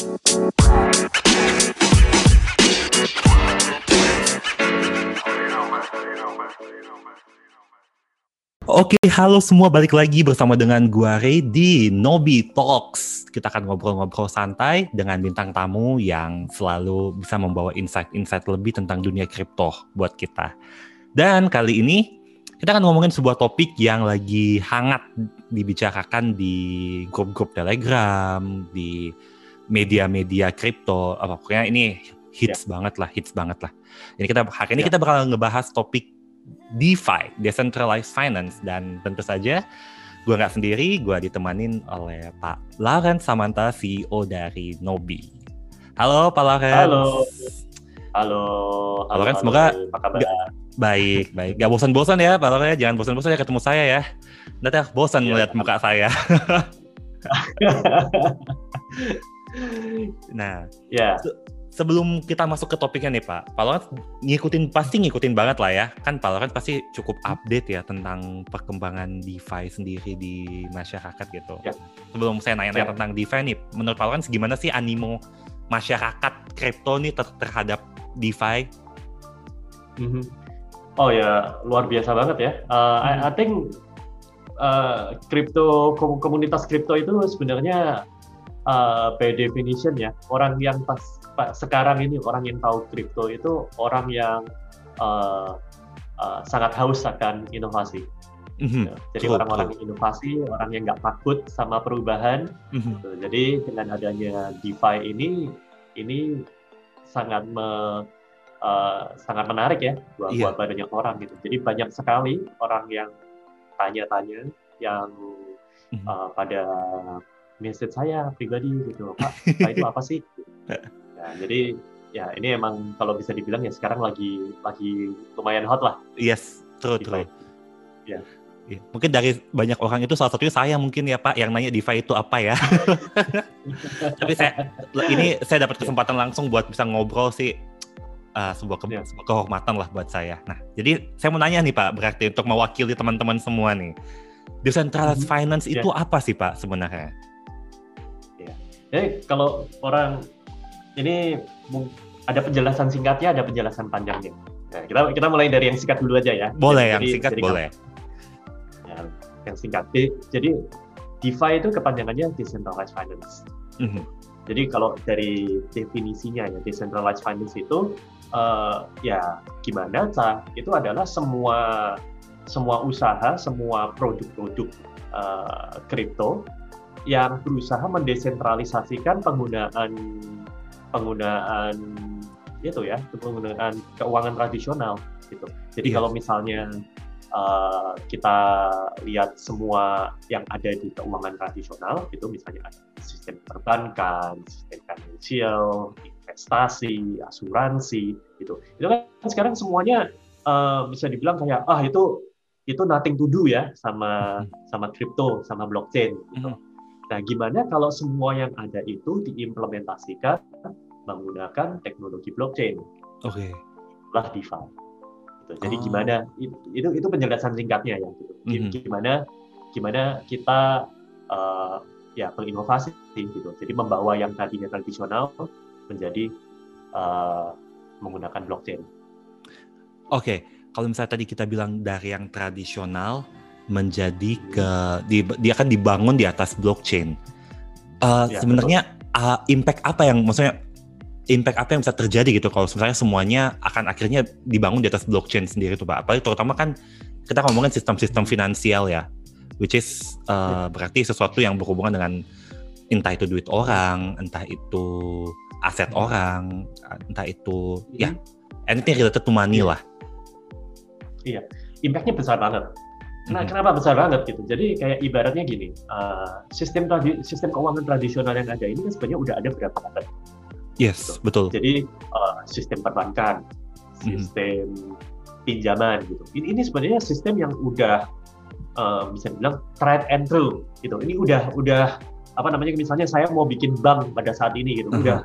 Oke, halo semua, balik lagi bersama dengan gua Ray di Nobi Talks. Kita akan ngobrol-ngobrol santai dengan bintang tamu yang selalu bisa membawa insight-insight lebih tentang dunia kripto buat kita. Dan kali ini kita akan ngomongin sebuah topik yang lagi hangat dibicarakan di grup-grup Telegram, di media-media kripto. Apa pokoknya ini hits ya. banget lah, hits banget lah. Ini kita hari ini ya. kita bakal ngebahas topik DeFi, Decentralized Finance. Dan tentu saja gue nggak sendiri, gue ditemanin oleh Pak Lawrence Samanta, CEO dari Nobi. Halo Pak Lawrence. Halo. Halo. Pak Lawrence, semoga apa kabar? baik, baik. Gak bosan-bosan ya Pak Lawrence, jangan bosan-bosan ya ketemu saya ya. Nanti bosan ya, melihat muka saya. nah, ya sebelum kita masuk ke topiknya nih Pak, Pak Lorenz ngikutin pasti ngikutin banget lah ya. Kan Pak Lorenz pasti cukup update ya tentang perkembangan DeFi sendiri di masyarakat gitu. Ya. Sebelum saya nanya-nanya ya. tentang DeFi nih, menurut Pak Lorenz gimana sih animo masyarakat kripto nih ter terhadap DeFi? Mm -hmm. Oh ya, luar biasa banget ya. Uh, I, I think uh, kripto komunitas kripto itu sebenarnya uh, by definition ya orang yang pas sekarang ini orang yang tahu kripto itu orang yang uh, uh, sangat haus akan inovasi. Mm-hmm. Jadi orang-orang yang inovasi, orang yang nggak takut sama perubahan. Mm-hmm. Jadi dengan adanya DeFi ini, ini sangat me, uh, sangat menarik ya buat, yeah. buat banyak orang gitu. Jadi banyak sekali orang yang tanya-tanya, yang mm-hmm. uh, pada message saya pribadi gitu, Pak, itu apa sih? Nah, jadi ya ini emang kalau bisa dibilang ya sekarang lagi lagi lumayan hot lah. Yes, true true. Ya. ya. Mungkin dari banyak orang itu salah satunya saya mungkin ya Pak yang nanya DeFi itu apa ya. Tapi saya ini saya dapat kesempatan langsung buat bisa ngobrol sih uh, sebuah, ke, yeah. sebuah kehormatan lah buat saya. Nah, jadi saya mau nanya nih Pak, berarti untuk mewakili teman-teman semua nih, decentralized mm -hmm. finance yeah. itu apa sih Pak sebenarnya? Jadi kalau orang ini ada penjelasan singkatnya, ada penjelasan panjangnya. Nah, kita kita mulai dari yang singkat dulu aja ya. Boleh, jadi, yang singkat jadi, boleh. Ya, yang singkat. Jadi DeFi itu kepanjangannya Decentralized Finance. Mm -hmm. Jadi kalau dari definisinya ya Decentralized Finance itu uh, ya gimana cah? Itu adalah semua semua usaha, semua produk-produk kripto uh, yang berusaha mendesentralisasikan penggunaan penggunaan itu ya penggunaan keuangan tradisional gitu. Jadi yeah. kalau misalnya uh, kita lihat semua yang ada di keuangan tradisional itu misalnya ada sistem perbankan, sistem finansial, investasi, asuransi gitu. Itu kan sekarang semuanya uh, bisa dibilang kayak ah itu itu nothing to do ya sama hmm. sama kripto, sama blockchain gitu. Mm. Nah, gimana kalau semua yang ada itu diimplementasikan menggunakan teknologi blockchain. Oke. Okay. Lah DeFi. Gitu. Jadi oh. gimana itu itu penjelasan singkatnya ya gitu. Mm-hmm. Gimana gimana kita uh, ya berinovasi gitu. Jadi membawa yang tadinya tradisional menjadi uh, menggunakan blockchain. Oke, okay. kalau misalnya tadi kita bilang dari yang tradisional menjadi ke di, dia akan dibangun di atas blockchain. Uh, ya, sebenarnya uh, impact apa yang maksudnya impact apa yang bisa terjadi gitu kalau misalnya semuanya akan akhirnya dibangun di atas blockchain sendiri tuh Pak. Apalagi terutama kan kita ngomongin sistem-sistem finansial ya, which is uh, berarti sesuatu yang berhubungan dengan entah itu duit orang, entah itu aset orang, entah itu ya anything related to money lah. Iya, impactnya besar banget. Nah, kenapa besar banget gitu? Jadi kayak ibaratnya gini, uh, sistem sistem keuangan tradisional yang ada ini kan sebenarnya udah ada berapa abad Yes, gitu. betul. Jadi uh, sistem perbankan, sistem mm-hmm. pinjaman gitu. Ini, ini sebenarnya sistem yang udah uh, bisa dibilang tried and true gitu. Ini udah udah apa namanya misalnya saya mau bikin bank pada saat ini gitu. Uh-huh. Udah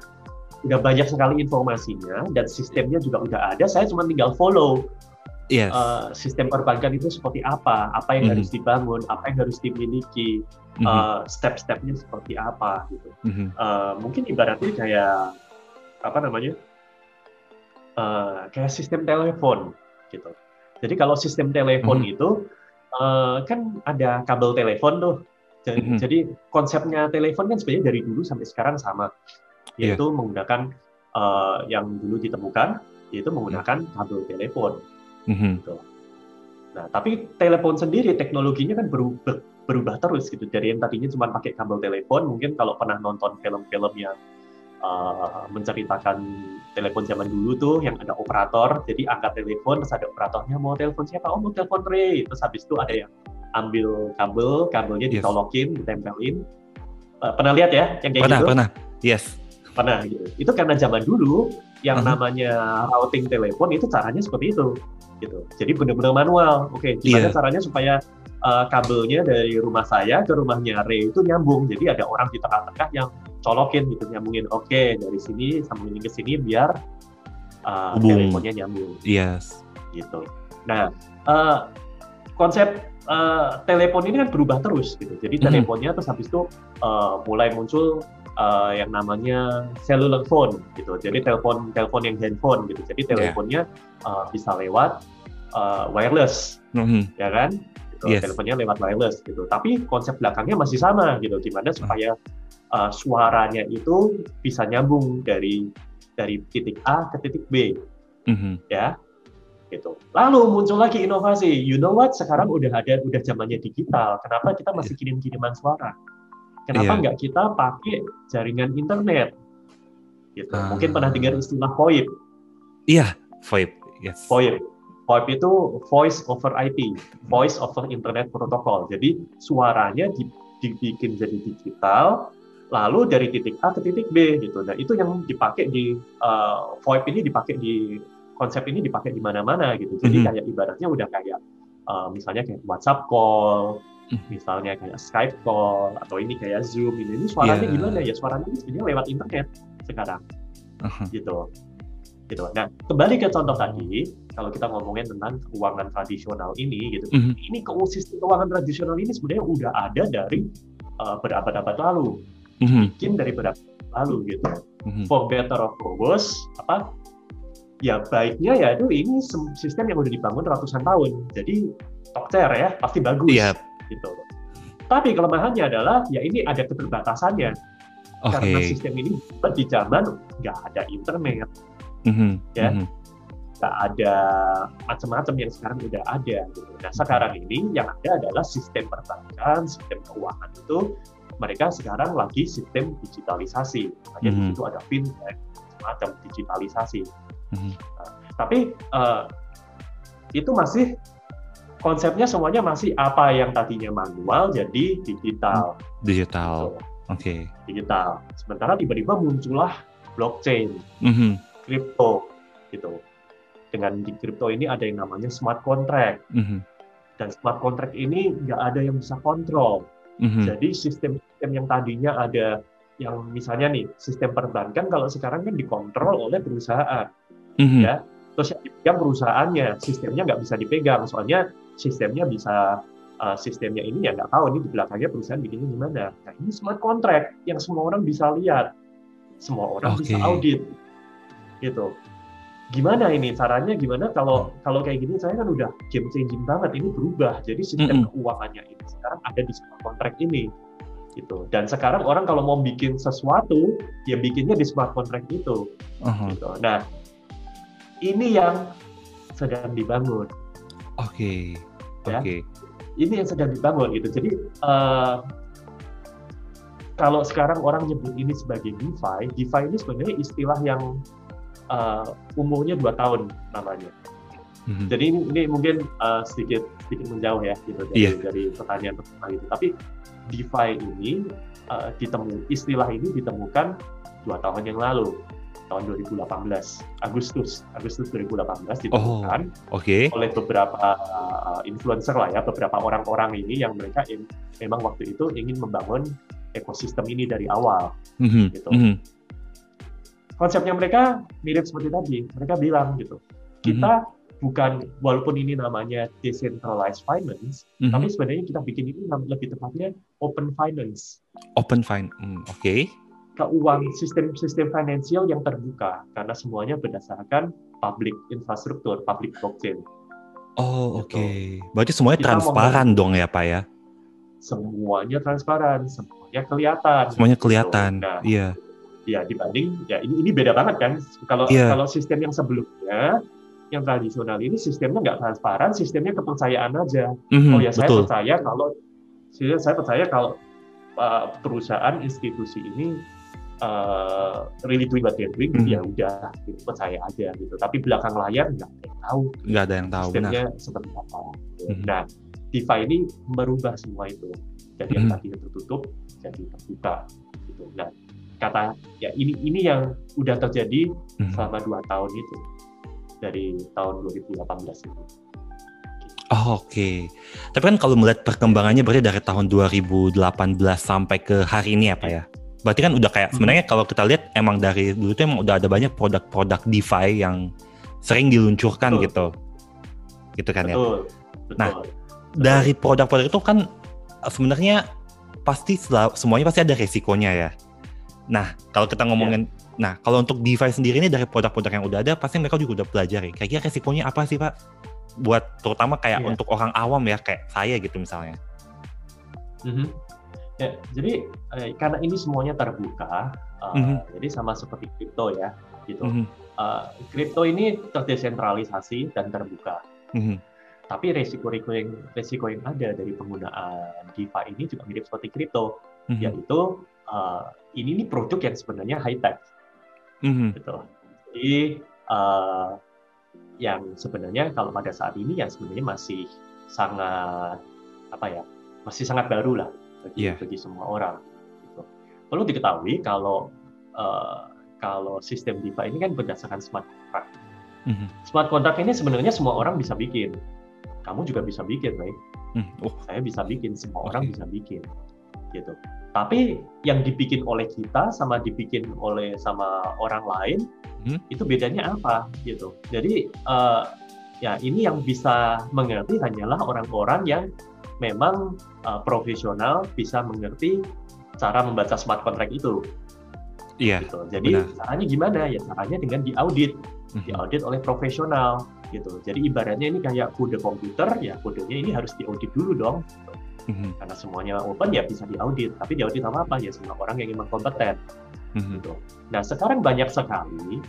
udah banyak sekali informasinya dan sistemnya juga udah ada. Saya cuma tinggal follow yes. uh, sistem perbankan itu seperti apa, apa yang mm -hmm. harus dibangun, apa yang harus dimiliki, mm -hmm. uh, step-stepnya seperti apa gitu. Mm -hmm. uh, mungkin ibaratnya kayak apa namanya, uh, kayak sistem telepon gitu. Jadi kalau sistem telepon mm -hmm. itu uh, kan ada kabel telepon tuh. Jadi, mm -hmm. jadi konsepnya telepon kan sebenarnya dari dulu sampai sekarang sama, iya. yaitu yeah. menggunakan uh, yang dulu ditemukan, yaitu menggunakan kabel telepon. Mm-hmm. Gitu. Nah, tapi telepon sendiri teknologinya kan berubah, berubah terus gitu. Dari yang tadinya cuma pakai kabel telepon, mungkin kalau pernah nonton film-film yang uh, menceritakan telepon zaman dulu tuh yang ada operator, jadi angkat telepon terus ada operatornya mau telepon siapa? Oh mau telepon Ray. Terus habis itu ada yang ambil kabel, kabelnya yes. ditolokin, ditempelin. Uh, pernah lihat ya yang kayak pernah, gitu? Pernah, Yes. Pernah gitu. Itu karena zaman dulu yang uh-huh. namanya routing telepon itu caranya seperti itu gitu. Jadi benar-benar manual. Oke, okay, gimana yeah. caranya supaya uh, kabelnya dari rumah saya ke rumahnya Ray itu nyambung. Jadi ada orang di tengah-tengah yang colokin gitu nyambungin. Oke, okay, dari sini sambungin ke sini biar uh, teleponnya nyambung. Yes. Gitu. Nah, uh, konsep uh, telepon ini kan berubah terus gitu. Jadi mm-hmm. teleponnya terus habis itu uh, mulai muncul uh, yang namanya cellular phone gitu. Jadi telepon telepon yang handphone gitu. Jadi iya. teleponnya yeah. uh, bisa lewat uh, wireless, mm-hmm. ya kan? Gitu. Yes. Teleponnya lewat wireless gitu. Tapi konsep belakangnya masih sama gitu. Gimana mm. supaya uh, suaranya itu bisa nyambung dari dari titik A ke titik B, mm-hmm. ya gitu. Lalu muncul lagi inovasi. You know what? Sekarang udah ada, udah zamannya digital. Kenapa kita masih iya. kirim-kiriman suara? Kenapa yeah. nggak kita pakai jaringan internet? Gitu. Uh, Mungkin pernah dengar istilah VoIP. Iya, VoIP. Yes. VoIP. VoIP itu Voice over IP, Voice over Internet Protocol. Jadi suaranya dibikin jadi digital, lalu dari titik A ke titik B gitu. Nah itu yang dipakai di uh, VoIP ini dipakai di konsep ini dipakai di mana-mana gitu. Jadi mm -hmm. kayak ibaratnya udah kayak uh, misalnya kayak WhatsApp call, misalnya kayak Skype call atau ini kayak Zoom ini, ini suaranya yeah. gimana ya suaranya ini sebenarnya lewat internet sekarang uh-huh. gitu gitu nah kembali ke contoh tadi kalau kita ngomongin tentang keuangan tradisional ini gitu uh-huh. ini sistem keuangan tradisional ini sebenarnya udah ada dari uh, berabad-abad lalu uh-huh. mungkin dari berabad lalu gitu uh-huh. for better or for worse apa ya baiknya ya itu ini sistem yang udah dibangun ratusan tahun jadi tokcer ya pasti bagus. Iya gitu. Tapi kelemahannya adalah ya ini ada keterbatasannya okay. karena sistem ini di zaman nggak ada internet, mm-hmm. ya. Mm-hmm nggak ada macam-macam yang sekarang udah ada. Gitu. Nah sekarang ini yang ada adalah sistem perbankan, sistem keuangan itu mereka sekarang lagi sistem digitalisasi. Makanya mm-hmm. di situ ada fintech, semacam digitalisasi. Mm-hmm. Nah, tapi uh, itu masih konsepnya semuanya masih apa yang tadinya manual jadi digital. Digital. Oke. Okay. Digital. Sementara tiba-tiba muncullah blockchain, mm-hmm. kripto, gitu. Dengan di kripto ini ada yang namanya smart contract. Mm-hmm. Dan smart contract ini nggak ada yang bisa kontrol. Mm-hmm. Jadi sistem-sistem yang tadinya ada yang misalnya nih sistem perbankan kalau sekarang kan dikontrol oleh perusahaan, mm-hmm. ya. Terus yang dipegang perusahaannya, sistemnya nggak bisa dipegang soalnya sistemnya bisa uh, sistemnya ini ya nggak tahu ini di belakangnya perusahaan bikinnya gimana. Nah ini smart contract yang semua orang bisa lihat, semua orang okay. bisa audit, gitu. Gimana ini caranya? Gimana kalau kalau kayak gini saya kan udah game changing banget ini berubah. Jadi sistem mm -hmm. keuangannya ini sekarang ada di smart contract ini, gitu. Dan sekarang orang kalau mau bikin sesuatu ya bikinnya di smart contract itu, uh -huh. gitu. Nah ini yang sedang dibangun Oke. Okay. Ya. Oke. Okay. Ini yang sedang dibangun gitu. Jadi uh, kalau sekarang orang nyebut ini sebagai DeFi, DeFi ini sebenarnya istilah yang uh, umurnya dua tahun namanya. Mm-hmm. Jadi ini, ini mungkin uh, sedikit sedikit menjauh ya gitu dari, yeah. dari pertanyaan pertanyaan itu. Tapi DeFi ini uh, ditemu istilah ini ditemukan dua tahun yang lalu tahun 2018 Agustus Agustus 2018 ditemukan oh, okay. oleh beberapa uh, influencer lah ya beberapa orang-orang ini yang mereka in, memang waktu itu ingin membangun ekosistem ini dari awal mm-hmm. gitu mm-hmm. konsepnya mereka mirip seperti tadi mereka bilang gitu kita mm-hmm. bukan walaupun ini namanya decentralized finance, mm -hmm. tapi sebenarnya kita bikin ini lebih tepatnya open finance. Open finance, mm, oke. Okay. Keuangan sistem-sistem finansial yang terbuka karena semuanya berdasarkan public infrastruktur, public blockchain. Oh gitu. oke. Okay. Berarti semuanya kita transparan dong ya pak ya? Semuanya transparan, semuanya kelihatan. Semuanya kelihatan. Gitu. Nah, iya. Ya dibanding ya ini ini beda banget kan. Kalau yeah. kalau sistem yang sebelumnya yang tradisional ini sistemnya nggak transparan, sistemnya kepercayaan aja. Mm-hmm, oh ya saya betul. percaya kalau saya percaya kalau uh, perusahaan institusi ini uh, really doing what they're doing, mm-hmm. ya udah gitu, percaya aja gitu. Tapi belakang layar nggak ada yang tahu. Nggak ada yang tahu. Sistemnya benar. seperti apa. Mm-hmm. Nah, DeFi ini merubah semua itu. Jadi mm-hmm. yang tadinya tertutup jadi terbuka. Gitu. Nah, kata ya ini ini yang udah terjadi mm-hmm. selama dua tahun itu dari tahun 2018 itu. Oh, Oke, okay. tapi kan kalau melihat perkembangannya berarti dari tahun 2018 sampai ke hari ini apa ya? Berarti kan udah kayak hmm. sebenarnya kalau kita lihat emang dari dulu itu emang udah ada banyak produk-produk DeFi yang sering diluncurkan betul. gitu, gitu kan ya? betul. ya. Nah, betul. dari produk-produk itu kan sebenarnya pasti semuanya pasti ada resikonya ya. Nah, kalau kita ngomongin yeah. Nah, kalau untuk DeFi sendiri ini dari produk-produk yang udah ada, pasti mereka juga udah pelajari. Kayaknya resikonya apa sih, Pak? Buat terutama kayak yeah. untuk orang awam ya, kayak saya gitu misalnya. Mm-hmm. Ya, jadi eh, karena ini semuanya terbuka, uh, mm-hmm. jadi sama seperti kripto ya, gitu. Mm-hmm. Uh, kripto ini terdesentralisasi dan terbuka. Mm-hmm. Tapi resiko-resiko yang resiko yang ada dari penggunaan DeFi ini juga mirip seperti kripto, mm-hmm. yaitu uh, ini nih produk yang sebenarnya high tech Mm-hmm. Gitu. Jadi uh, yang sebenarnya kalau pada saat ini yang sebenarnya masih sangat apa ya masih sangat baru lah bagi yeah. bagi semua orang. Gitu. Perlu diketahui kalau uh, kalau sistem DeFi ini kan berdasarkan smart contract. Mm-hmm. Smart contract ini sebenarnya semua orang bisa bikin. Kamu juga bisa bikin, baik? Mm. Oh. Saya bisa bikin, semua okay. orang bisa bikin gitu. Tapi yang dibikin oleh kita sama dibikin oleh sama orang lain hmm? itu bedanya apa gitu. Jadi uh, ya ini yang bisa mengerti hanyalah orang-orang yang memang uh, profesional bisa mengerti cara membaca smart contract itu. Iya. Gitu. Jadi benar. caranya gimana ya? Caranya dengan diaudit, hmm. diaudit oleh profesional gitu. Jadi ibaratnya ini kayak kode komputer ya kodenya ini harus diaudit dulu dong. Mm-hmm. Karena semuanya open ya bisa diaudit, tapi diaudit sama apa ya semua orang yang memang kompeten. Mm-hmm. Gitu. Nah sekarang banyak sekali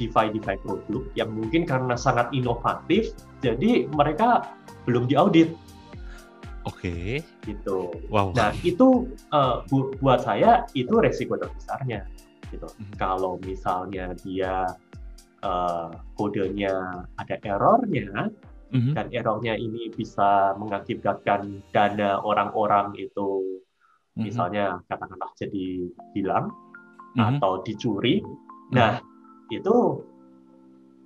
DeFi DeFi produk yang mungkin karena sangat inovatif, jadi mereka belum diaudit. Oke. Okay. Gitu. Wow. Nah itu uh, bu buat saya itu resiko terbesarnya. Gitu. Mm-hmm. Kalau misalnya dia uh, kodenya ada errornya, hmm dan errornya ini bisa mengakibatkan dana orang-orang itu mm-hmm. misalnya katakanlah jadi hilang mm-hmm. atau dicuri. Mm-hmm. Nah, itu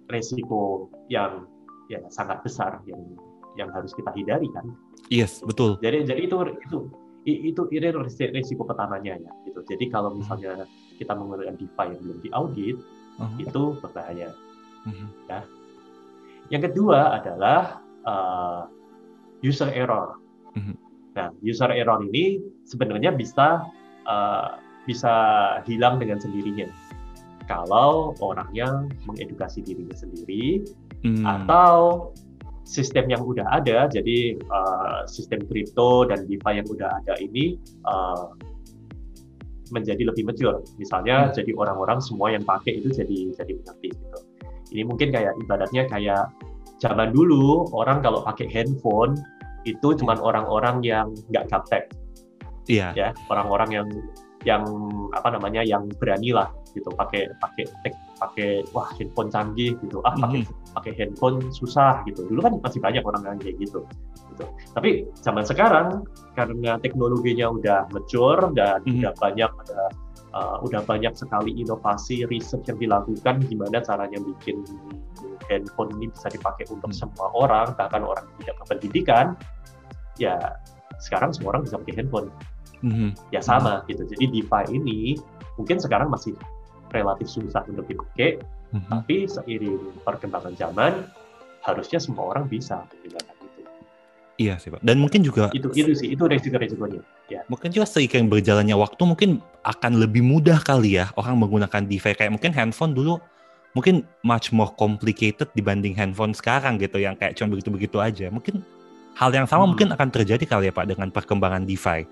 resiko yang ya sangat besar yang yang harus kita hindari kan. Yes, betul. Jadi jadi itu itu itu itu resiko pertamanya ya gitu. Jadi kalau misalnya kita menggunakan DeFi yang belum diaudit, uh-huh. itu berbahaya. Uh-huh. Ya. Yang kedua adalah uh, user error. Mm-hmm. Nah, user error ini sebenarnya bisa uh, bisa hilang dengan sendirinya kalau orangnya mengedukasi dirinya sendiri mm. atau sistem yang udah ada, jadi uh, sistem kripto dan DeFi yang udah ada ini uh, menjadi lebih mature. Misalnya, hmm. jadi orang-orang semua yang pakai itu jadi jadi mengerti gitu. Ini mungkin kayak ibadatnya kayak zaman dulu orang kalau pakai handphone itu cuma orang-orang yang nggak gaptek. Iya. Ya, orang-orang yang yang apa namanya yang berani lah gitu pakai pakai pakai wah handphone canggih gitu ah pakai mm-hmm. pakai handphone susah gitu dulu kan masih banyak orang yang kayak gitu gitu tapi zaman sekarang karena teknologinya udah mature dan mm-hmm. udah banyak ada uh, udah banyak sekali inovasi riset yang dilakukan gimana caranya bikin handphone ini bisa dipakai untuk hmm. semua orang bahkan orang yang tidak berpendidikan ya sekarang semua orang bisa pakai handphone hmm. ya sama gitu jadi DeFi ini mungkin sekarang masih relatif susah untuk dipakai hmm. tapi seiring perkembangan zaman harusnya semua orang bisa menggunakan itu. Iya sih pak. Dan mungkin juga itu itu sih itu resiko-resikonya. Ya. Mungkin juga seiring berjalannya waktu mungkin akan lebih mudah kali ya orang menggunakan DeFi kayak mungkin handphone dulu mungkin much more complicated dibanding handphone sekarang gitu yang kayak cuma begitu-begitu aja. Mungkin hal yang sama hmm. mungkin akan terjadi kali ya Pak dengan perkembangan DeFi.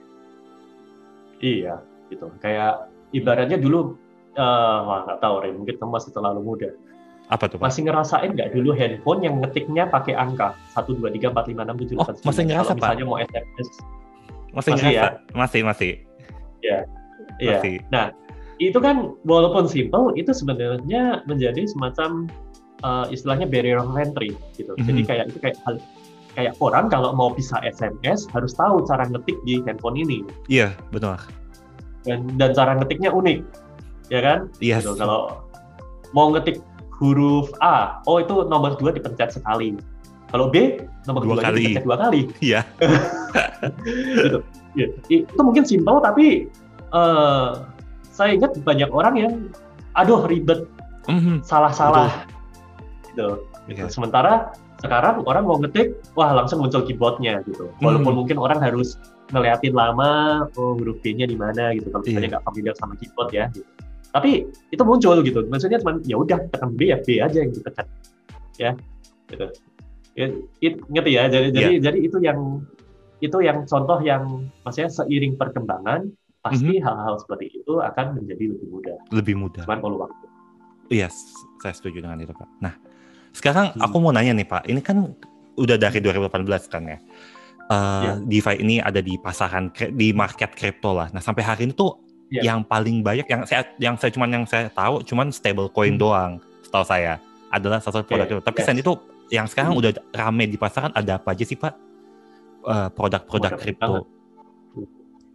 Iya, gitu. Kayak ibaratnya dulu uh, wah nggak tahu Ray, mungkin kamu masih terlalu muda. Apa tuh Pak? Masih ngerasain nggak dulu handphone yang ngetiknya pakai angka satu dua tiga empat lima enam tujuh delapan oh, Masih ngerasa Kalau misalnya mau SMS. Masih, masih ya? Masih masih. Ya. Iya. Nah, itu kan walaupun simple itu sebenarnya menjadi semacam uh, istilahnya barrier of entry gitu. Mm -hmm. Jadi kayak itu kayak hal kayak orang kalau mau bisa SMS harus tahu cara ngetik di handphone ini. Iya, betul. Dan dan cara ngetiknya unik. Ya kan? Iya. Yes. Gitu. Kalau mau ngetik huruf A, oh itu nomor dua dipencet sekali. Kalau B, nomor dua, dua kali. dipencet dua kali. Iya. gitu. Ya. Itu mungkin simpel tapi uh, saya ingat banyak orang yang aduh ribet mm-hmm. salah-salah gitu. gitu. Yeah. Sementara sekarang orang mau ngetik, wah langsung muncul keyboardnya gitu. Walaupun mm. mungkin orang harus ngeliatin lama, oh huruf B-nya di mana gitu. Kalau misalnya yeah. nggak familiar sama keyboard ya. Gitu. Tapi itu muncul gitu. Maksudnya cuma ya udah tekan B ya B aja yang ditekan. Ya, gitu. It, it, ngerti ya. Jadi yeah. jadi jadi itu yang itu yang contoh yang maksudnya seiring perkembangan pasti mm-hmm. hal-hal seperti itu akan menjadi lebih mudah. Lebih mudah. Cuman perlu waktu. Iya, yes, saya setuju dengan itu Pak. Nah, sekarang hmm. aku mau nanya nih Pak, ini kan udah dari 2018 kan ya. Uh, yeah. DeFi ini ada di pasaran di market crypto lah. Nah sampai hari ini tuh yeah. yang paling banyak yang saya yang saya cuman yang saya tahu cuman stable coin hmm. doang setahu saya adalah salah satu produk okay. itu. Tapi yes. itu yang sekarang hmm. udah rame di pasaran ada apa aja sih Pak? Uh, produk-produk kripto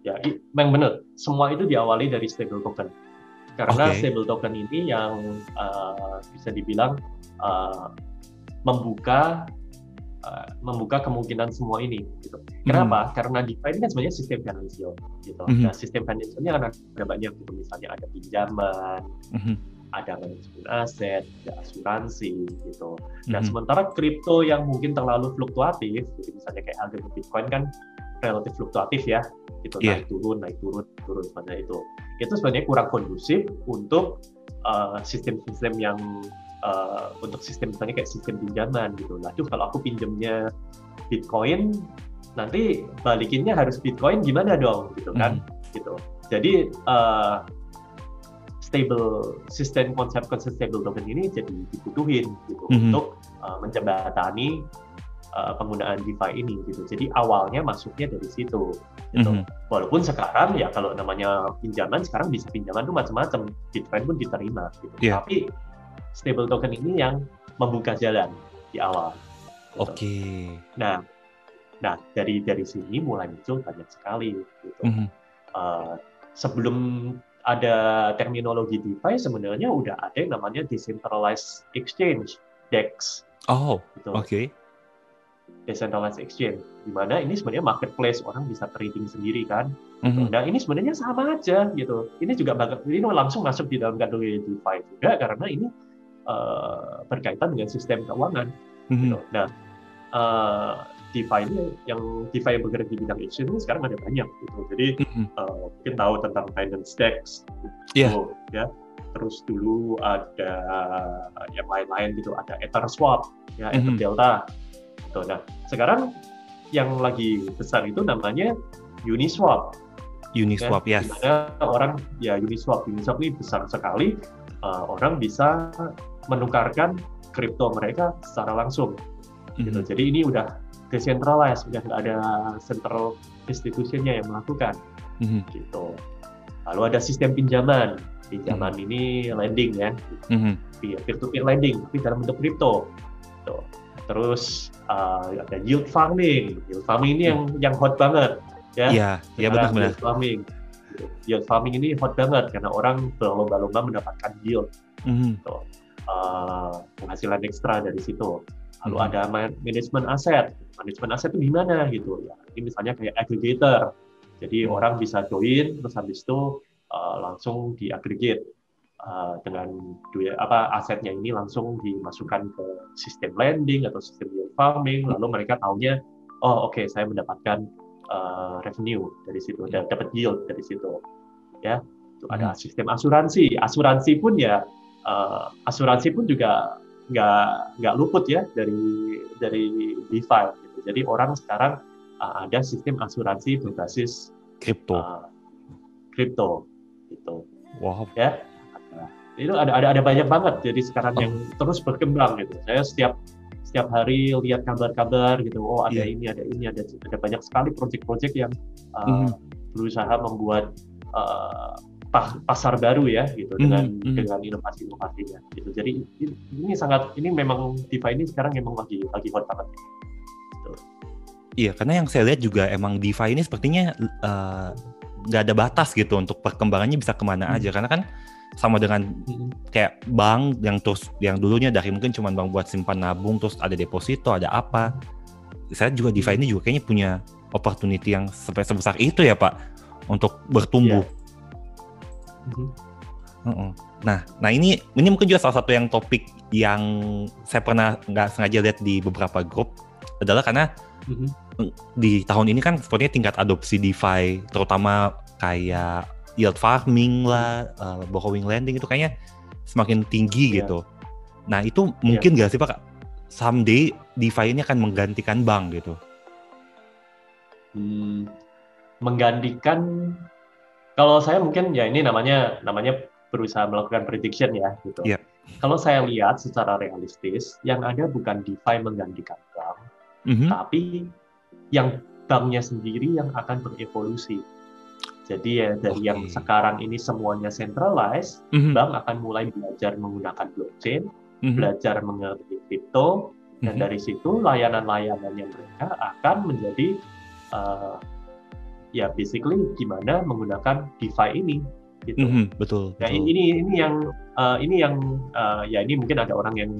Ya, memang benar. Semua itu diawali dari stable token. Karena okay. stable token ini yang uh, bisa dibilang uh, membuka uh, membuka kemungkinan semua ini. Gitu. Kenapa? Hmm. Karena DeFi ini kan sebenarnya sistem finansial. Gitu. Hmm. Nah, sistem finansialnya kan ada banyak gitu. Misalnya ada pinjaman, hmm. ada manajemen aset, ada asuransi gitu. Nah, hmm. sementara kripto yang mungkin terlalu fluktuatif, jadi misalnya kayak harga Bitcoin kan relatif fluktuatif ya itu yeah. naik turun naik turun turun pada itu itu sebenarnya kurang kondusif untuk uh, sistem-sistem yang uh, untuk sistem misalnya kayak sistem pinjaman gitu lah tuh kalau aku pinjamnya bitcoin nanti balikinnya harus bitcoin gimana dong gitu kan mm. gitu jadi uh, stable sistem konsep-konsep stable token ini jadi dibutuhin gitu mm -hmm. untuk uh, menjembatani uh, penggunaan DeFi ini gitu. Jadi awalnya masuknya dari situ. Gitu. Mm -hmm. Walaupun sekarang ya kalau namanya pinjaman sekarang bisa pinjaman tuh macam-macam, Bitcoin pun diterima. Gitu. Yeah. Tapi stable token ini yang membuka jalan di awal. Gitu. Oke. Okay. Nah, nah dari dari sini mulai muncul banyak sekali. Gitu. Mm -hmm. uh, sebelum ada terminologi DeFi sebenarnya udah ada yang namanya decentralized exchange (DEX). Oh, gitu. oke. Okay decentralized exchange, di mana ini sebenarnya marketplace orang bisa trading sendiri kan. Mm-hmm. Nah ini sebenarnya sama aja gitu. Ini juga ini langsung masuk di dalam kategori DeFi juga karena ini uh, berkaitan dengan sistem keuangan. Mm-hmm. Gitu. Nah uh, DeFi ini yang DeFi yang bergerak di bidang exchange ini sekarang ada banyak gitu. Jadi mm-hmm. uh, mungkin tahu tentang Binance Dex, yeah. gitu, ya. Terus dulu ada yang lain-lain gitu, ada EtherSwap, ya, mm-hmm. Ether Delta Gitu. Nah, sekarang yang lagi besar itu namanya Uniswap. Uniswap, ya. Yes. Di mana orang ya Uniswap, Uniswap ini besar sekali. Uh, orang bisa menukarkan kripto mereka secara langsung. Mm-hmm. Gitu. Jadi ini udah decentralized, udah nggak ada central institutionnya yang melakukan. Mm-hmm. Gitu. Lalu ada sistem pinjaman. Pinjaman mm-hmm. ini lending ya, mm-hmm. peer-to-peer lending, tapi dalam bentuk kripto. Gitu. Terus uh, ada yield farming. Yield farming ini yang yang hot banget ya. Iya, iya benar-benar. Yield farming. Yield farming ini hot banget karena orang berlomba-lomba mendapatkan yield. Mm-hmm. Gitu. Uh, penghasilan ekstra dari situ. Lalu mm-hmm. ada manajemen aset. Manajemen aset itu gimana gitu ya. Ini misalnya kayak aggregator. Jadi mm-hmm. orang bisa join terus habis itu uh, langsung di aggregate uh, dengan duit apa asetnya ini langsung dimasukkan ke sistem lending atau sistem yield farming lalu mereka tahunya oh oke okay, saya mendapatkan uh, revenue dari situ dan dapat yield dari situ ya itu ada hmm. sistem asuransi asuransi pun ya uh, asuransi pun juga nggak nggak luput ya dari dari DeFi gitu. jadi orang sekarang uh, ada sistem asuransi berbasis kripto uh, kripto gitu wow ya itu ada ada ada banyak banget jadi sekarang oh. yang terus berkembang gitu saya setiap setiap hari lihat kabar-kabar gitu oh ada yeah. ini ada ini ada ada banyak sekali proyek-proyek yang uh, mm. berusaha membuat uh, pasar baru ya gitu mm. dengan mm. dengan inovasi-inovasinya gitu jadi ini sangat ini memang DeFi ini sekarang memang lagi lagi hot banget gitu. iya karena yang saya lihat juga emang DeFi ini sepertinya uh, nggak ada batas gitu untuk perkembangannya bisa ke mana mm. aja karena kan sama dengan kayak bank yang terus yang dulunya dari mungkin cuma bank buat simpan nabung terus ada deposito ada apa saya juga DeFi ini juga kayaknya punya opportunity yang sampai sebesar itu ya Pak untuk bertumbuh. Yeah. Nah, nah ini ini mungkin juga salah satu yang topik yang saya pernah nggak sengaja lihat di beberapa grup adalah karena mm-hmm. di tahun ini kan sepertinya tingkat adopsi DeFi terutama kayak yield farming lah, uh, borrowing lending itu kayaknya semakin tinggi yeah. gitu. Nah itu mungkin yeah. gak sih Pak, someday DeFi ini akan menggantikan bank gitu? Hmm, menggantikan, kalau saya mungkin ya ini namanya namanya berusaha melakukan prediction ya gitu. Yeah. Kalau saya lihat secara realistis, yang ada bukan DeFi menggantikan bank, mm -hmm. tapi yang banknya sendiri yang akan berevolusi jadi ya dari okay. yang sekarang ini semuanya centralized, mm-hmm. bank akan mulai belajar menggunakan blockchain, mm-hmm. belajar mengerti kripto, mm-hmm. dan dari situ layanan-layanannya mereka akan menjadi uh, ya basically gimana menggunakan DeFi ini gitu. Mm-hmm, betul. Nah betul. ini ini yang uh, ini yang uh, ya ini mungkin ada orang yang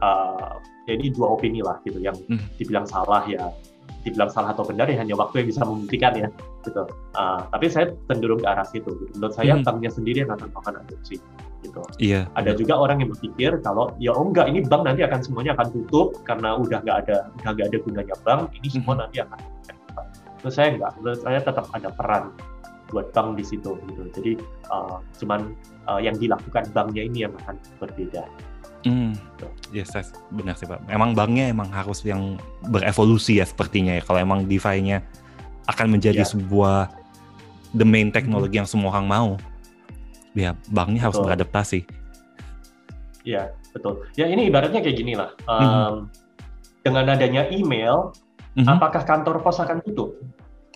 uh, ya ini dua opini lah gitu yang mm. dibilang salah ya dibilang salah atau benar ya hanya waktu yang bisa membuktikan ya gitu. Uh, tapi saya cenderung ke arah situ. Gitu. Menurut saya hmm. banknya sendiri yang akan melakukan adopsi gitu. Iya. Ada juga orang yang berpikir kalau ya oh enggak ini bank nanti akan semuanya akan tutup karena udah nggak ada udah nggak ada gunanya bank ini semua hmm. nanti akan menurut saya enggak menurut saya tetap ada peran buat bank di situ gitu jadi uh, cuman uh, yang dilakukan banknya ini yang akan berbeda Hmm. Yes, yes, benar sih Pak. Emang banknya emang harus yang berevolusi ya sepertinya ya. Kalau emang DeFi-nya akan menjadi yeah. sebuah the main teknologi hmm. yang semua orang mau, ya banknya harus beradaptasi. Iya, betul. Ya ini ibaratnya kayak gini lah. Um, hmm. Dengan adanya email, hmm. apakah kantor pos akan tutup?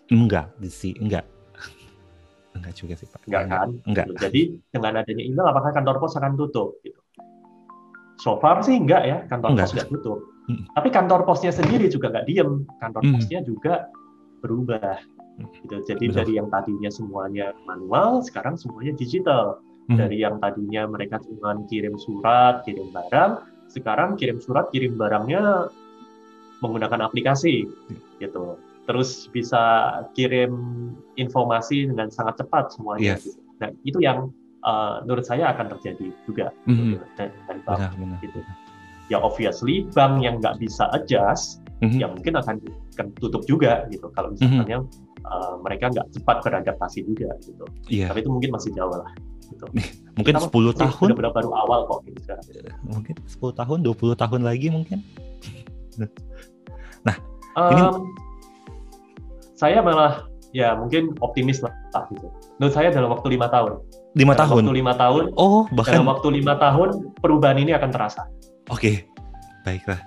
Enggak, sih, enggak. Enggak juga sih Pak. Enggak kan? Enggak. Jadi dengan adanya email, apakah kantor pos akan tutup? Gitu. So far sih enggak ya, kantor enggak. pos enggak tutup. Hmm. Tapi kantor posnya sendiri juga enggak diem. Kantor hmm. posnya juga berubah. Gitu. Jadi Betul. dari yang tadinya semuanya manual, sekarang semuanya digital. Hmm. Dari yang tadinya mereka cuma kirim surat, kirim barang, sekarang kirim surat, kirim barangnya menggunakan aplikasi, gitu. Terus bisa kirim informasi dengan sangat cepat semuanya. Yes. Gitu. Nah itu yang uh, menurut saya akan terjadi juga mm-hmm. dan, dan bank benar, benar. gitu. Ya obviously bank yang nggak bisa adjust, mm-hmm. ya mungkin akan, akan tutup juga gitu. Kalau misalnya mm-hmm. uh, mereka nggak cepat beradaptasi juga gitu. Yeah. Tapi itu mungkin masih jauh lah. Gitu. mungkin Kita 10 tahun. Udah baru awal kok gitu sekarang. Mungkin 10 tahun, 20 tahun lagi mungkin. Nah, um, ini saya malah ya mungkin optimis lah gitu. Menurut saya dalam waktu lima tahun lima tahun. Waktu lima tahun. Oh, bahkan dalam waktu lima tahun perubahan ini akan terasa. Oke, okay. baiklah.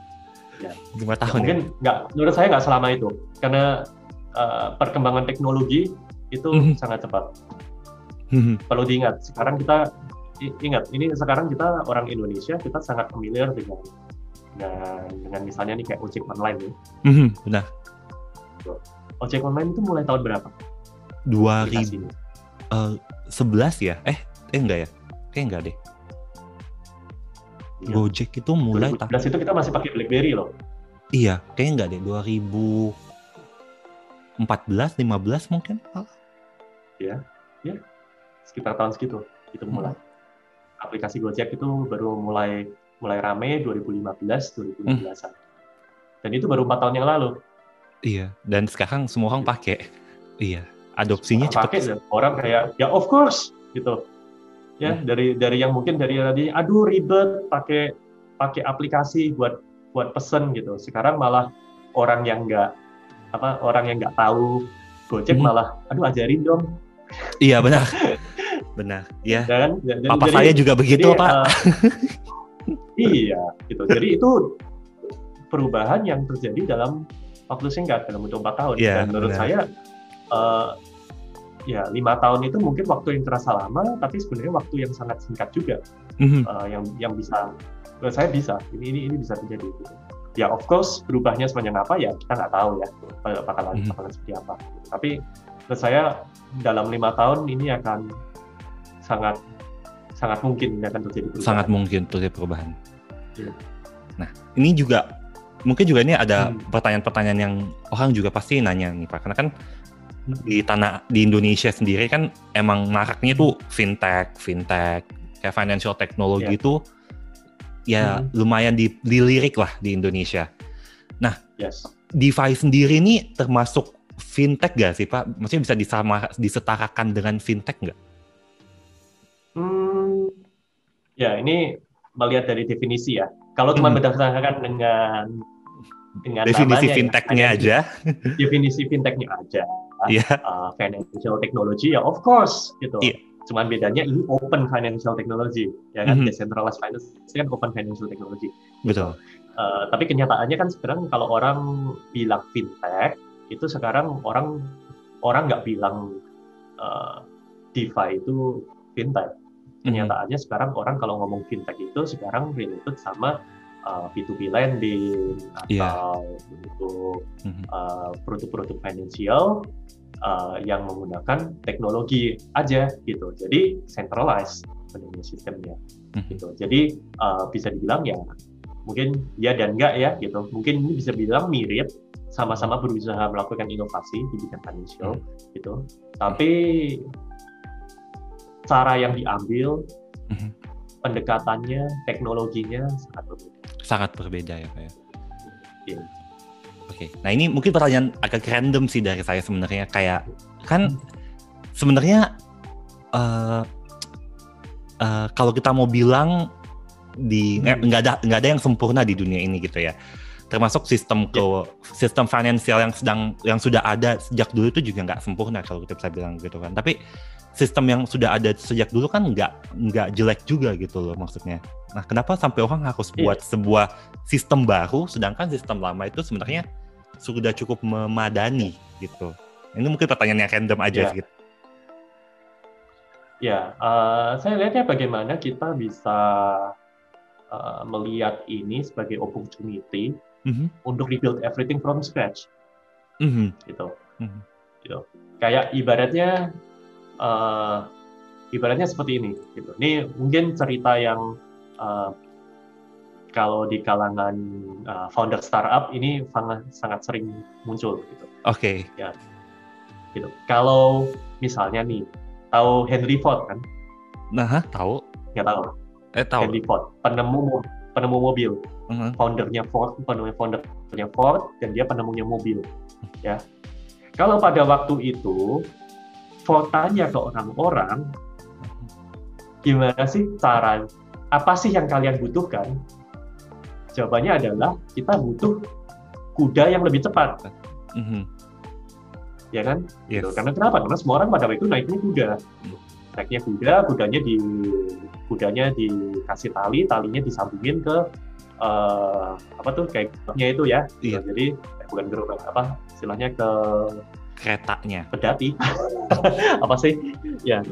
Ya. Lima tahun. Ya, mungkin ya? nggak, menurut saya nggak selama itu, karena uh, perkembangan teknologi itu mm -hmm. sangat cepat. Mm -hmm. Perlu diingat, sekarang kita ingat ini sekarang kita orang Indonesia kita sangat familiar dengan dengan, dengan misalnya nih kayak ojek online ya. Mm -hmm. Benar. Ojek online itu mulai tahun berapa? Dua ribu. Uh, 11 ya? Eh, eh enggak ya? Kayak enggak deh. Ya. Gojek itu mulai 2011 itu kita masih pakai BlackBerry loh. Iya, kayaknya enggak deh. 2014, 15 mungkin. Ya, ya. Sekitar tahun segitu itu mulai. aplikasi Gojek itu baru mulai mulai rame 2015 2016 hmm. dan itu baru empat tahun yang lalu. Iya dan sekarang semua orang pakai. Iya adopsinya cepat pakai orang kayak ya of course gitu. Ya hmm. dari dari yang mungkin dari tadi aduh ribet pakai pakai aplikasi buat buat pesen gitu. Sekarang malah orang yang nggak apa orang yang nggak tahu Gojek hmm. malah aduh ajarin dong. Iya benar. Benar. Ya. Dan, dan papa jadi, saya juga begitu jadi, pak. uh, iya gitu jadi itu perubahan yang terjadi dalam waktu singkat dalam waktu empat tahun yeah, dan menurut benar. saya uh, ya lima tahun itu mungkin waktu yang terasa lama tapi sebenarnya waktu yang sangat singkat juga mm-hmm. uh, yang yang bisa menurut saya bisa ini ini ini bisa terjadi gitu. ya of course berubahnya sepanjang apa ya kita nggak tahu ya bakalan mm-hmm. bakalan seperti apa tapi menurut saya dalam lima tahun ini akan sangat sangat mungkin akan terjadi perubahan. Sangat mungkin terjadi perubahan. Ya. Nah, ini juga mungkin juga ini ada hmm. pertanyaan-pertanyaan yang orang juga pasti nanya nih Pak, karena kan di tanah di Indonesia sendiri kan emang maraknya tuh fintech, fintech, kayak financial technology yeah. itu ya hmm. lumayan di, dilirik lah di Indonesia. Nah, yes. DeFi sendiri ini termasuk fintech gak sih Pak? Maksudnya bisa disama, disetarakan dengan fintech nggak? Hmm, ya ini melihat dari definisi ya. Kalau cuma hmm. berdasarkan dengan dengan definisi namanya, fintechnya aja. Definisi fintechnya aja. Yeah. Uh, financial technology ya of course gitu. Yeah. Cuman bedanya ini open financial technology ya kan mm -hmm. decentralized finance ini kan open financial technology. Betul. Uh, tapi kenyataannya kan sekarang kalau orang bilang fintech itu sekarang orang orang nggak bilang uh, DeFi itu fintech kenyataannya sekarang orang kalau ngomong fintech itu sekarang related sama uh, P2P lending iya. atau yeah. untuk uh, produk-produk finansial uh, yang menggunakan teknologi aja gitu. Jadi centralized sebenarnya sistemnya mm-hmm. gitu. Jadi uh, bisa dibilang ya mungkin ya dan enggak ya gitu. Mungkin ini bisa bilang mirip sama-sama berusaha melakukan inovasi di bidang financial mm-hmm. gitu. Tapi cara yang diambil, mm-hmm. pendekatannya, teknologinya sangat berbeda. Sangat berbeda ya Pak ya. Iya. Oke, nah ini mungkin pertanyaan agak random sih dari saya sebenarnya kayak kan sebenarnya uh, uh, kalau kita mau bilang di hmm. nggak ada nggak ada yang sempurna di dunia ini gitu ya termasuk sistem ke yeah. sistem finansial yang sedang yang sudah ada sejak dulu itu juga nggak sempurna kalau kita bisa bilang gitu kan tapi sistem yang sudah ada sejak dulu kan nggak nggak jelek juga gitu loh maksudnya. Nah kenapa sampai orang harus iya. buat yeah. sebuah sistem baru, sedangkan sistem lama itu sebenarnya sudah cukup memadani gitu. Ini mungkin pertanyaan yang random aja yeah. gitu. Ya, uh, saya lihatnya bagaimana kita bisa uh, melihat ini sebagai opportunity mm -hmm. untuk rebuild everything from scratch, mm -hmm. gitu. Mm -hmm. gitu. Kayak ibaratnya uh, ibaratnya seperti ini gitu. Ini mungkin cerita yang uh, kalau di kalangan uh, founder startup ini sangat sangat sering muncul gitu. Oke. Okay. Ya. Gitu. Kalau misalnya nih tahu Henry Ford kan? Nah, tahu. Ya tahu. Eh tahu. Henry Ford, penemu penemu mobil. Uh-huh. Foundernya Ford, penemu foundernya Ford dan dia penemunya mobil. Ya. Kalau pada waktu itu kalau tanya ke orang-orang, gimana sih cara, apa sih yang kalian butuhkan? Jawabannya adalah kita butuh kuda yang lebih cepat. Mm-hmm. Ya kan? Yes. Karena kenapa? Karena semua orang pada waktu itu naiknya kuda. Naiknya kuda, kudanya di kudanya dikasih tali, talinya disambungin ke uh, apa tuh kayak itu ya. Iya. Jadi eh, bukan gerobak apa istilahnya ke keretanya pedati apa sih ya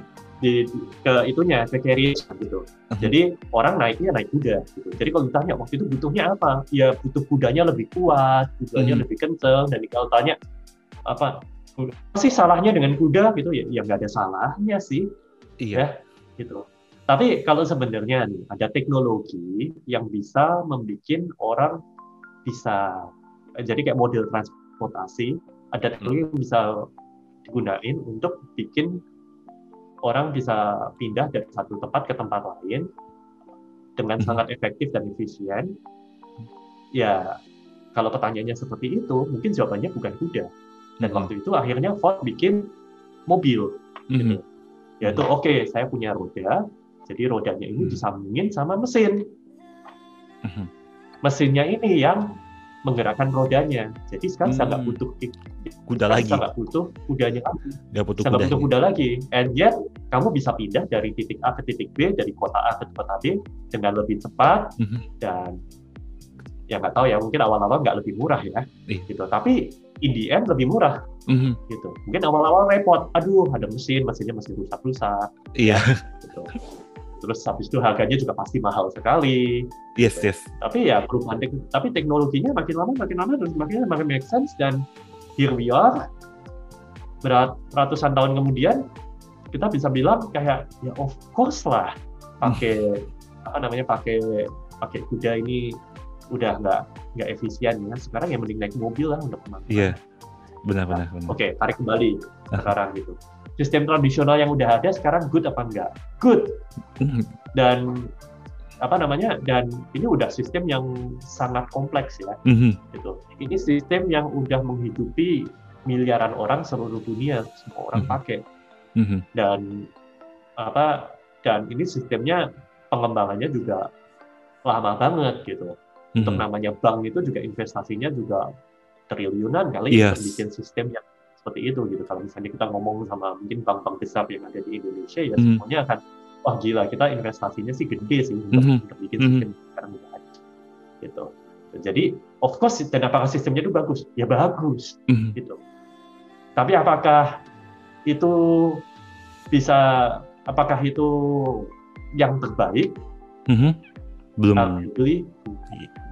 di ke itunya ke carriage gitu. Uh-huh. Jadi orang naiknya naik kuda gitu. Jadi kalau ditanya waktu itu butuhnya apa? Ya butuh kudanya lebih kuat, kudanya uh-huh. lebih kenceng dan kalau tanya apa apa sih salahnya dengan kuda gitu ya ya nggak ada salahnya sih. Iya. Ya, gitu. Tapi kalau sebenarnya nih ada teknologi yang bisa membuat orang bisa jadi kayak model transportasi ada teknologi yang bisa digunain untuk bikin orang bisa pindah dari satu tempat ke tempat lain dengan hmm. sangat efektif dan efisien. Ya, kalau pertanyaannya seperti itu, mungkin jawabannya bukan kuda. Dan hmm. waktu itu akhirnya Ford bikin mobil. Hmm. Gitu. Yaitu, oke, okay, saya punya roda, jadi rodanya ini disambungin sama mesin. Mesinnya ini yang menggerakkan rodanya. Jadi sekarang hmm. saya nggak butuh kuda lagi. Saya nggak butuh kudanya lagi. Nggak butuh saya nggak butuh kuda lagi. And yet kamu bisa pindah dari titik A ke titik B, dari kota A ke kota B dengan lebih cepat hmm. dan ya nggak tahu ya mungkin awal-awal nggak lebih murah ya, eh. gitu. Tapi in the end lebih murah, mm-hmm. gitu. Mungkin awal-awal repot, aduh ada mesin, mesinnya masih rusak-rusak. Iya. Gitu terus habis itu harganya juga pasti mahal sekali. Yes, gitu. yes. Tapi ya perubahan tek tapi teknologinya makin lama makin lama dan makin makin make sense dan here we are. Berat ratusan tahun kemudian kita bisa bilang kayak ya of course lah pakai hmm. apa namanya pakai pakai kuda ini udah nggak nggak efisien ya. Sekarang yang mending naik mobil lah untuk ke mana. Iya. Benar, benar, benar. Oke, okay, tarik kembali sekarang gitu sistem tradisional yang udah ada sekarang good apa enggak? Good. Hmm. Dan apa namanya? Dan ini udah sistem yang sangat kompleks ya. Mm-hmm. Gitu. Ini sistem yang udah menghidupi miliaran orang seluruh dunia, semua orang mm-hmm. pakai. Mm-hmm. Dan apa? Dan ini sistemnya pengembangannya juga lama banget gitu. Mm-hmm. Untuk namanya bank itu juga investasinya juga triliunan kali yes. bikin sistem yang seperti itu gitu. Kalau misalnya kita ngomong sama mungkin bank-bank besar yang ada di Indonesia ya mm. semuanya akan wah gila kita investasinya sih gede sih untuk, mm-hmm. untuk bikin sistem mm-hmm. sekarang gitu. Jadi of course dan apakah sistemnya itu bagus? Ya bagus mm-hmm. gitu. Tapi apakah itu bisa apakah itu yang terbaik? Mm-hmm. Belum. Arguably,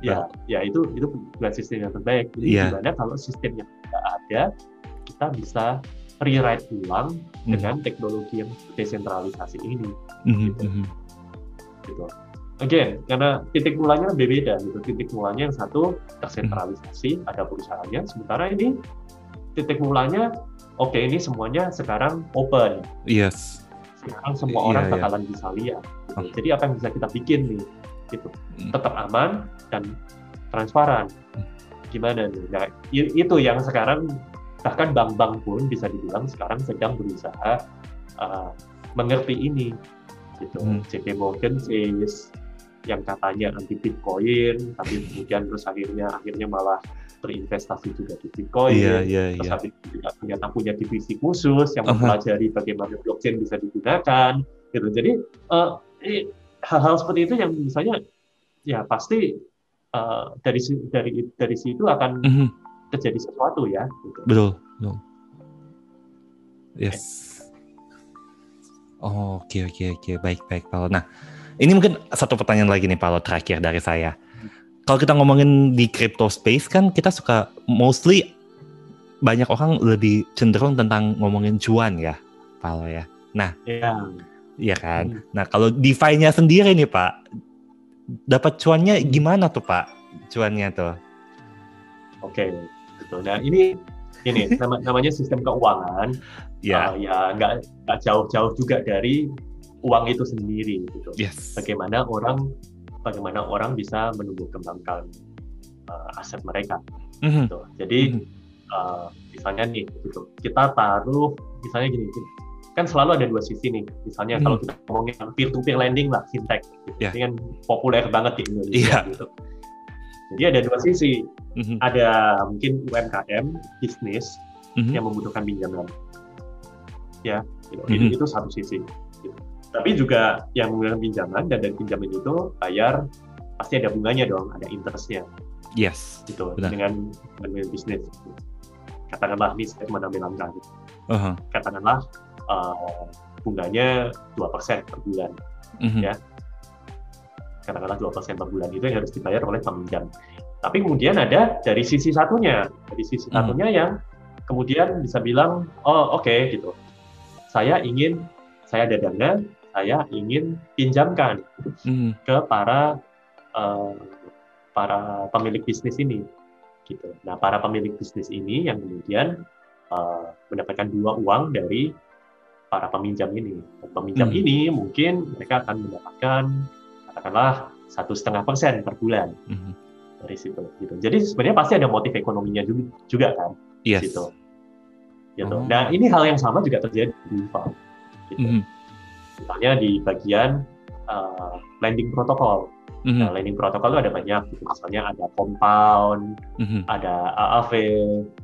ya, ya itu itu bukan sistem yang terbaik. Jadi yeah. gimana kalau sistem yang tidak ada kita bisa rewrite ulang mm. dengan teknologi yang desentralisasi ini. Mm-hmm. Gitu. Hmm. gitu. Again, karena titik mulanya berbeda gitu. Titik mulanya yang satu tersentralisasi, mm. ada perusahaannya. Sementara ini titik mulanya, oke okay, ini semuanya sekarang open. Yes. Sekarang semua yeah, orang yeah. bakalan bisa lihat. Gitu. Oh. Jadi apa yang bisa kita bikin nih? Gitu. Mm. Tetap aman dan transparan. Mm. Gimana nih? Nah, itu yang sekarang bahkan bank-bank pun bisa dibilang sekarang sedang berusaha uh, mengerti ini gitu hmm. JP Morgan says yang katanya anti Bitcoin tapi kemudian terus akhirnya akhirnya malah berinvestasi juga di Bitcoin yeah, yeah, terus yeah. habis juga ternyata punya divisi khusus yang mempelajari uh-huh. bagaimana blockchain bisa digunakan gitu jadi uh, hal-hal seperti itu yang misalnya ya pasti uh, dari dari dari situ akan uh -huh terjadi sesuatu ya. Gitu. Betul, betul. Yes. Oh, oke oke oke baik baik Paolo. Nah, ini mungkin satu pertanyaan lagi nih Paolo terakhir dari saya. Kalau kita ngomongin di crypto space kan kita suka mostly banyak orang lebih cenderung tentang ngomongin cuan ya, Paolo ya. Nah, iya. Iya kan. Hmm. Nah, kalau DeFi-nya sendiri nih Pak, dapat cuannya gimana tuh Pak? Cuannya tuh? Oke, okay gitu. Nah ini ini nama, namanya sistem keuangan. Yeah. Uh, ya nggak nggak jauh-jauh juga dari uang itu sendiri gitu. Yes. Bagaimana orang bagaimana orang bisa menumbuh kembangkan uh, aset mereka. Mm-hmm. Gitu. Jadi mm-hmm. uh, misalnya nih gitu kita taruh misalnya gini, kan selalu ada dua sisi nih. Misalnya mm-hmm. kalau kita ngomongin peer to peer lending lah fintech, gitu. yeah. ini kan populer banget di Indonesia yeah. gitu. Jadi ada dua sisi. Mm-hmm. Ada mungkin UMKM, bisnis mm-hmm. yang membutuhkan pinjaman. Ya, gitu. mm-hmm. itu, itu satu sisi. Gitu. Tapi juga yang membutuhkan pinjaman dan dari pinjaman itu bayar pasti ada bunganya dong, ada interestnya. Yes. Gitu. Benar. Dengan dengan bisnis. Katakanlah ini saya mengambil langkah. Gitu. Uh-huh. Katakanlah uh, bunganya dua persen per bulan. Mm-hmm. Ya katakanlah dua persen per bulan itu yang harus dibayar oleh peminjam. Tapi kemudian ada dari sisi satunya, dari sisi hmm. satunya yang kemudian bisa bilang, oh oke okay, gitu, saya ingin, saya ada dana, saya ingin pinjamkan hmm. ke para uh, para pemilik bisnis ini, gitu. Nah para pemilik bisnis ini yang kemudian uh, mendapatkan dua uang dari para peminjam ini. Peminjam hmm. ini mungkin mereka akan mendapatkan katakanlah satu setengah persen per bulan hmm. dari situ. Gitu. Jadi sebenarnya pasti ada motif ekonominya juga, juga kan. Yes. Gitu. Gitu. Oh. Nah ini hal yang sama juga terjadi di DeFi. Gitu. Hmm. Misalnya di bagian uh, lending protokol. Mm-hmm. Nah, lending protokol itu ada banyak, gitu. misalnya ada compound, mm-hmm. ada AAV.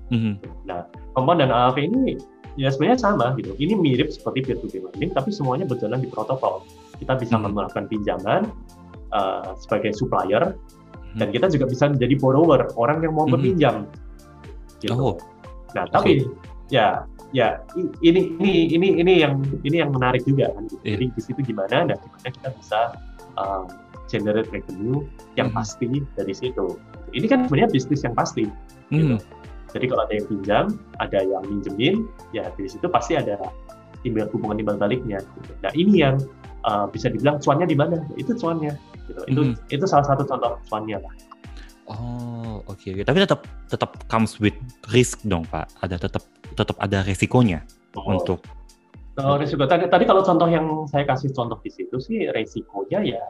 Mm-hmm. Nah, compound dan AAV ini ya sebenarnya sama gitu. Ini mirip seperti peer-to-peer lending, tapi semuanya berjalan di protokol. Kita bisa hmm. melakukan pinjaman uh, sebagai supplier, hmm. dan kita juga bisa menjadi borrower, orang yang mau hmm. berpinjam. Gitu. Oh. Nah, tapi ya ya ini ini ini ini yang ini yang menarik juga kan. Gitu. Yeah. Jadi di situ gimana? Nah, gimana kita bisa um, generate revenue yang hmm. pasti dari situ. Ini kan sebenarnya bisnis yang pasti. Gitu. Hmm jadi kalau ada yang pinjam, ada yang minjemin, ya di situ pasti ada timbal hubungan timbal baliknya. Gitu. Nah ini yang uh, bisa dibilang cuannya di mana? Itu cuannya. Gitu. Itu mm -hmm. itu salah satu contoh cuannya lah. Oh oke, okay. tapi tetap tetap comes with risk dong pak. Ada tetap tetap ada resikonya oh. untuk. Oh, risiko tadi tadi kalau contoh yang saya kasih contoh di situ sih resikonya ya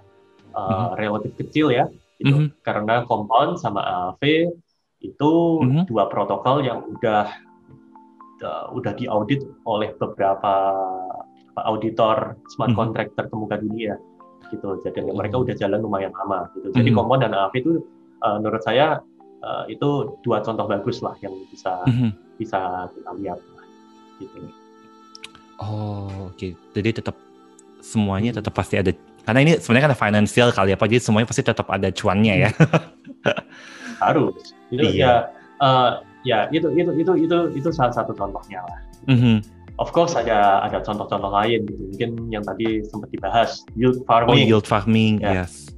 uh, mm -hmm. relatif kecil ya, gitu. Mm -hmm. Karena compound sama AV itu mm-hmm. dua protokol yang udah uh, udah diaudit oleh beberapa auditor smart mm-hmm. contract terkemuka dunia gitu jadi mm-hmm. mereka udah jalan lumayan lama gitu jadi mm-hmm. Kompon dan AV itu uh, menurut saya uh, itu dua contoh bagus lah yang bisa mm-hmm. bisa kita lihat gitu oh oke okay. jadi tetap semuanya tetap pasti ada karena ini sebenarnya kan financial kali apa jadi semuanya pasti tetap ada cuannya ya harus itu iya. ya uh, ya itu itu itu itu itu salah satu contohnya lah mm-hmm. of course ada ada contoh-contoh lain gitu mungkin yang tadi sempat dibahas yield farming oh, yield farming ya. yes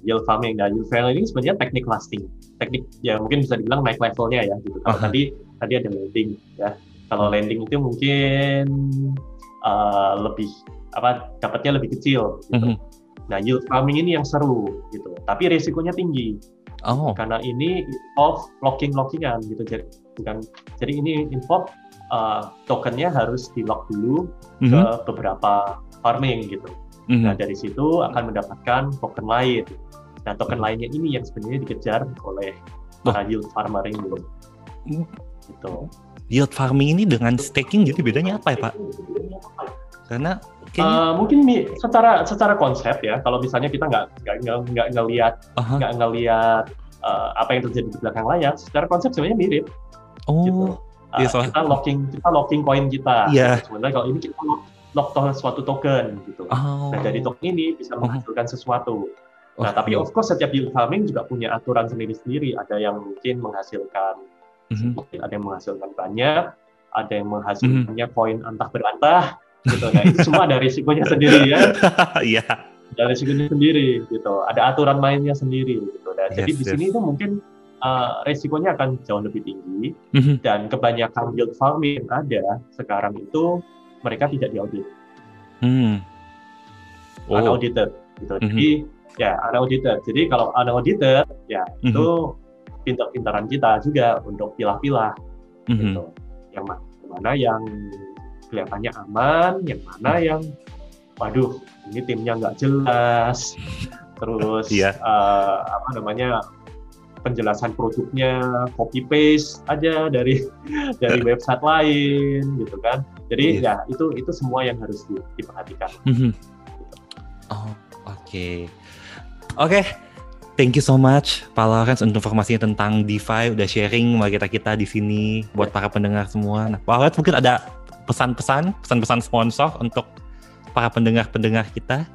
yield farming dan yield farming ini sebenarnya teknik lasting teknik ya mungkin bisa dibilang naik levelnya ya gitu kalau uh-huh. tadi tadi ada lending ya kalau lending itu mungkin uh, lebih apa dapatnya lebih kecil gitu. Mm-hmm. Nah, yield farming ini yang seru gitu, tapi risikonya tinggi. Oh. Karena ini involve locking-lockingan gitu. Jadi bukan jadi ini involve uh, tokennya harus di lock dulu mm -hmm. ke beberapa farming gitu. Mm -hmm. Nah, dari situ akan mendapatkan token lain. Nah, token lainnya ini yang sebenarnya dikejar oleh para oh. yield farmer ini. Gitu. Yield farming ini dengan staking jadi bedanya apa ya, Pak? Karena Uh, mungkin secara secara konsep ya, kalau misalnya kita nggak nggak nggak ngelihat nggak uh-huh. ngelihat uh, apa yang terjadi di belakang layar, secara konsep sebenarnya mirip. Oh. Gitu. Uh, yeah, so... Kita locking kita locking koin kita. Yeah. Sebenarnya kalau ini kita lock, lock to suatu token gitu. Oh. Nah dari token ini bisa oh. menghasilkan uh-huh. sesuatu. Nah, okay. tapi of course setiap yield farming juga punya aturan sendiri-sendiri. Ada yang mungkin menghasilkan, mm-hmm. ada yang menghasilkan banyak, ada yang menghasilkannya mm-hmm. koin antah berantah, gitu. Nah itu semua ada risikonya sendiri ya. Iya. ada risikonya sendiri gitu. Ada aturan mainnya sendiri gitu. Dan yes, jadi di sini itu mungkin uh, risikonya akan jauh lebih tinggi mm-hmm. dan kebanyakan yield farming yang ada sekarang itu mereka tidak diaudit. Mm. Oh. Unaudited gitu. Mm-hmm. Jadi ya unaudited. Jadi kalau unaudited ya mm-hmm. itu pintar-pintaran kita juga untuk pilah-pilah mm-hmm. gitu. Yang mana yang kelihatannya aman, yang mana yang waduh ini timnya nggak jelas, terus yeah. Iya. uh, apa namanya penjelasan produknya copy paste aja dari dari website lain gitu kan. Jadi yeah. ya itu itu semua yang harus diperhatikan. Mm -hmm. Oh oke okay. oke. Okay. Thank you so much Pak Lawrence untuk informasinya tentang DeFi udah sharing sama kita kita di sini buat para pendengar semua. Nah, Pak Lawrence mungkin ada pesan-pesan, pesan-pesan sponsor untuk para pendengar-pendengar kita?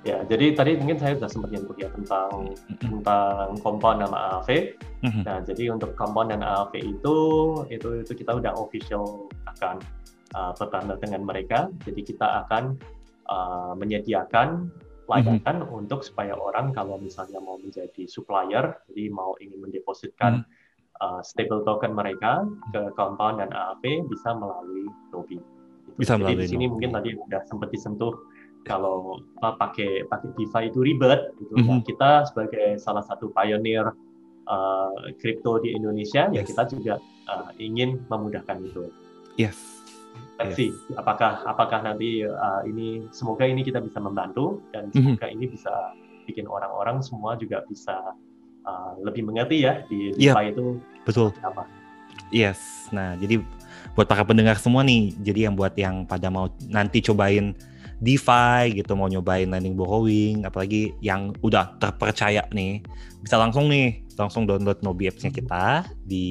Ya, jadi tadi mungkin saya sudah sempat nyentuh ya tentang mm-hmm. tentang kompon nama AAV. Mm-hmm. Nah, jadi untuk kompon dan AAV itu itu itu kita udah official akan uh, bertanda dengan mereka. Jadi kita akan uh, menyediakan layanan mm-hmm. untuk supaya orang kalau misalnya mau menjadi supplier, jadi mau ingin mendepositkan mm-hmm uh, stable token mereka ke Compound dan AAP bisa melalui Nobi. Bisa Jadi melalui di sini mungkin tadi sudah sempat disentuh kalau apa, pakai pakai DeFi itu ribet gitu. Mm -hmm. nah, kita sebagai salah satu pioneer kripto uh, di Indonesia ya yes. ya kita juga uh, ingin memudahkan itu. Yes. let's see apakah apakah nanti uh, ini semoga ini kita bisa membantu dan mhm. semoga mm -hmm. ini bisa bikin orang-orang semua juga bisa uh, lebih mengerti ya di DeFi yep. itu betul apa. Yes. Nah, jadi buat para pendengar semua nih, jadi yang buat yang pada mau nanti cobain DeFi gitu, mau nyobain lending borrowing, apalagi yang udah terpercaya nih, bisa langsung nih, langsung download Nobi apps-nya kita di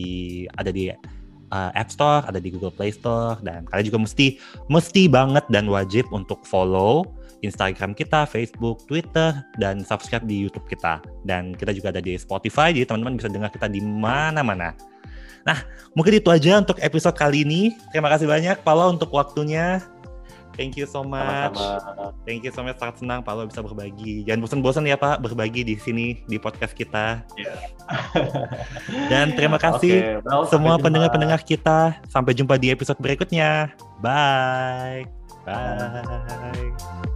ada di uh, App Store, ada di Google Play Store, dan kalian juga mesti mesti banget dan wajib untuk follow Instagram kita, Facebook, Twitter, dan subscribe di YouTube kita. Dan kita juga ada di Spotify, jadi teman-teman bisa dengar kita di mana-mana. Nah, mungkin itu aja untuk episode kali ini. Terima kasih banyak, Palo, untuk waktunya. Thank you so much. Sama-sama. Thank you so much. Sangat senang Palo bisa berbagi. Jangan bosan-bosan ya Pak berbagi di sini di podcast kita. Yeah. Dan terima kasih okay, well, semua pendengar-pendengar kita. Sampai jumpa di episode berikutnya. Bye. Bye.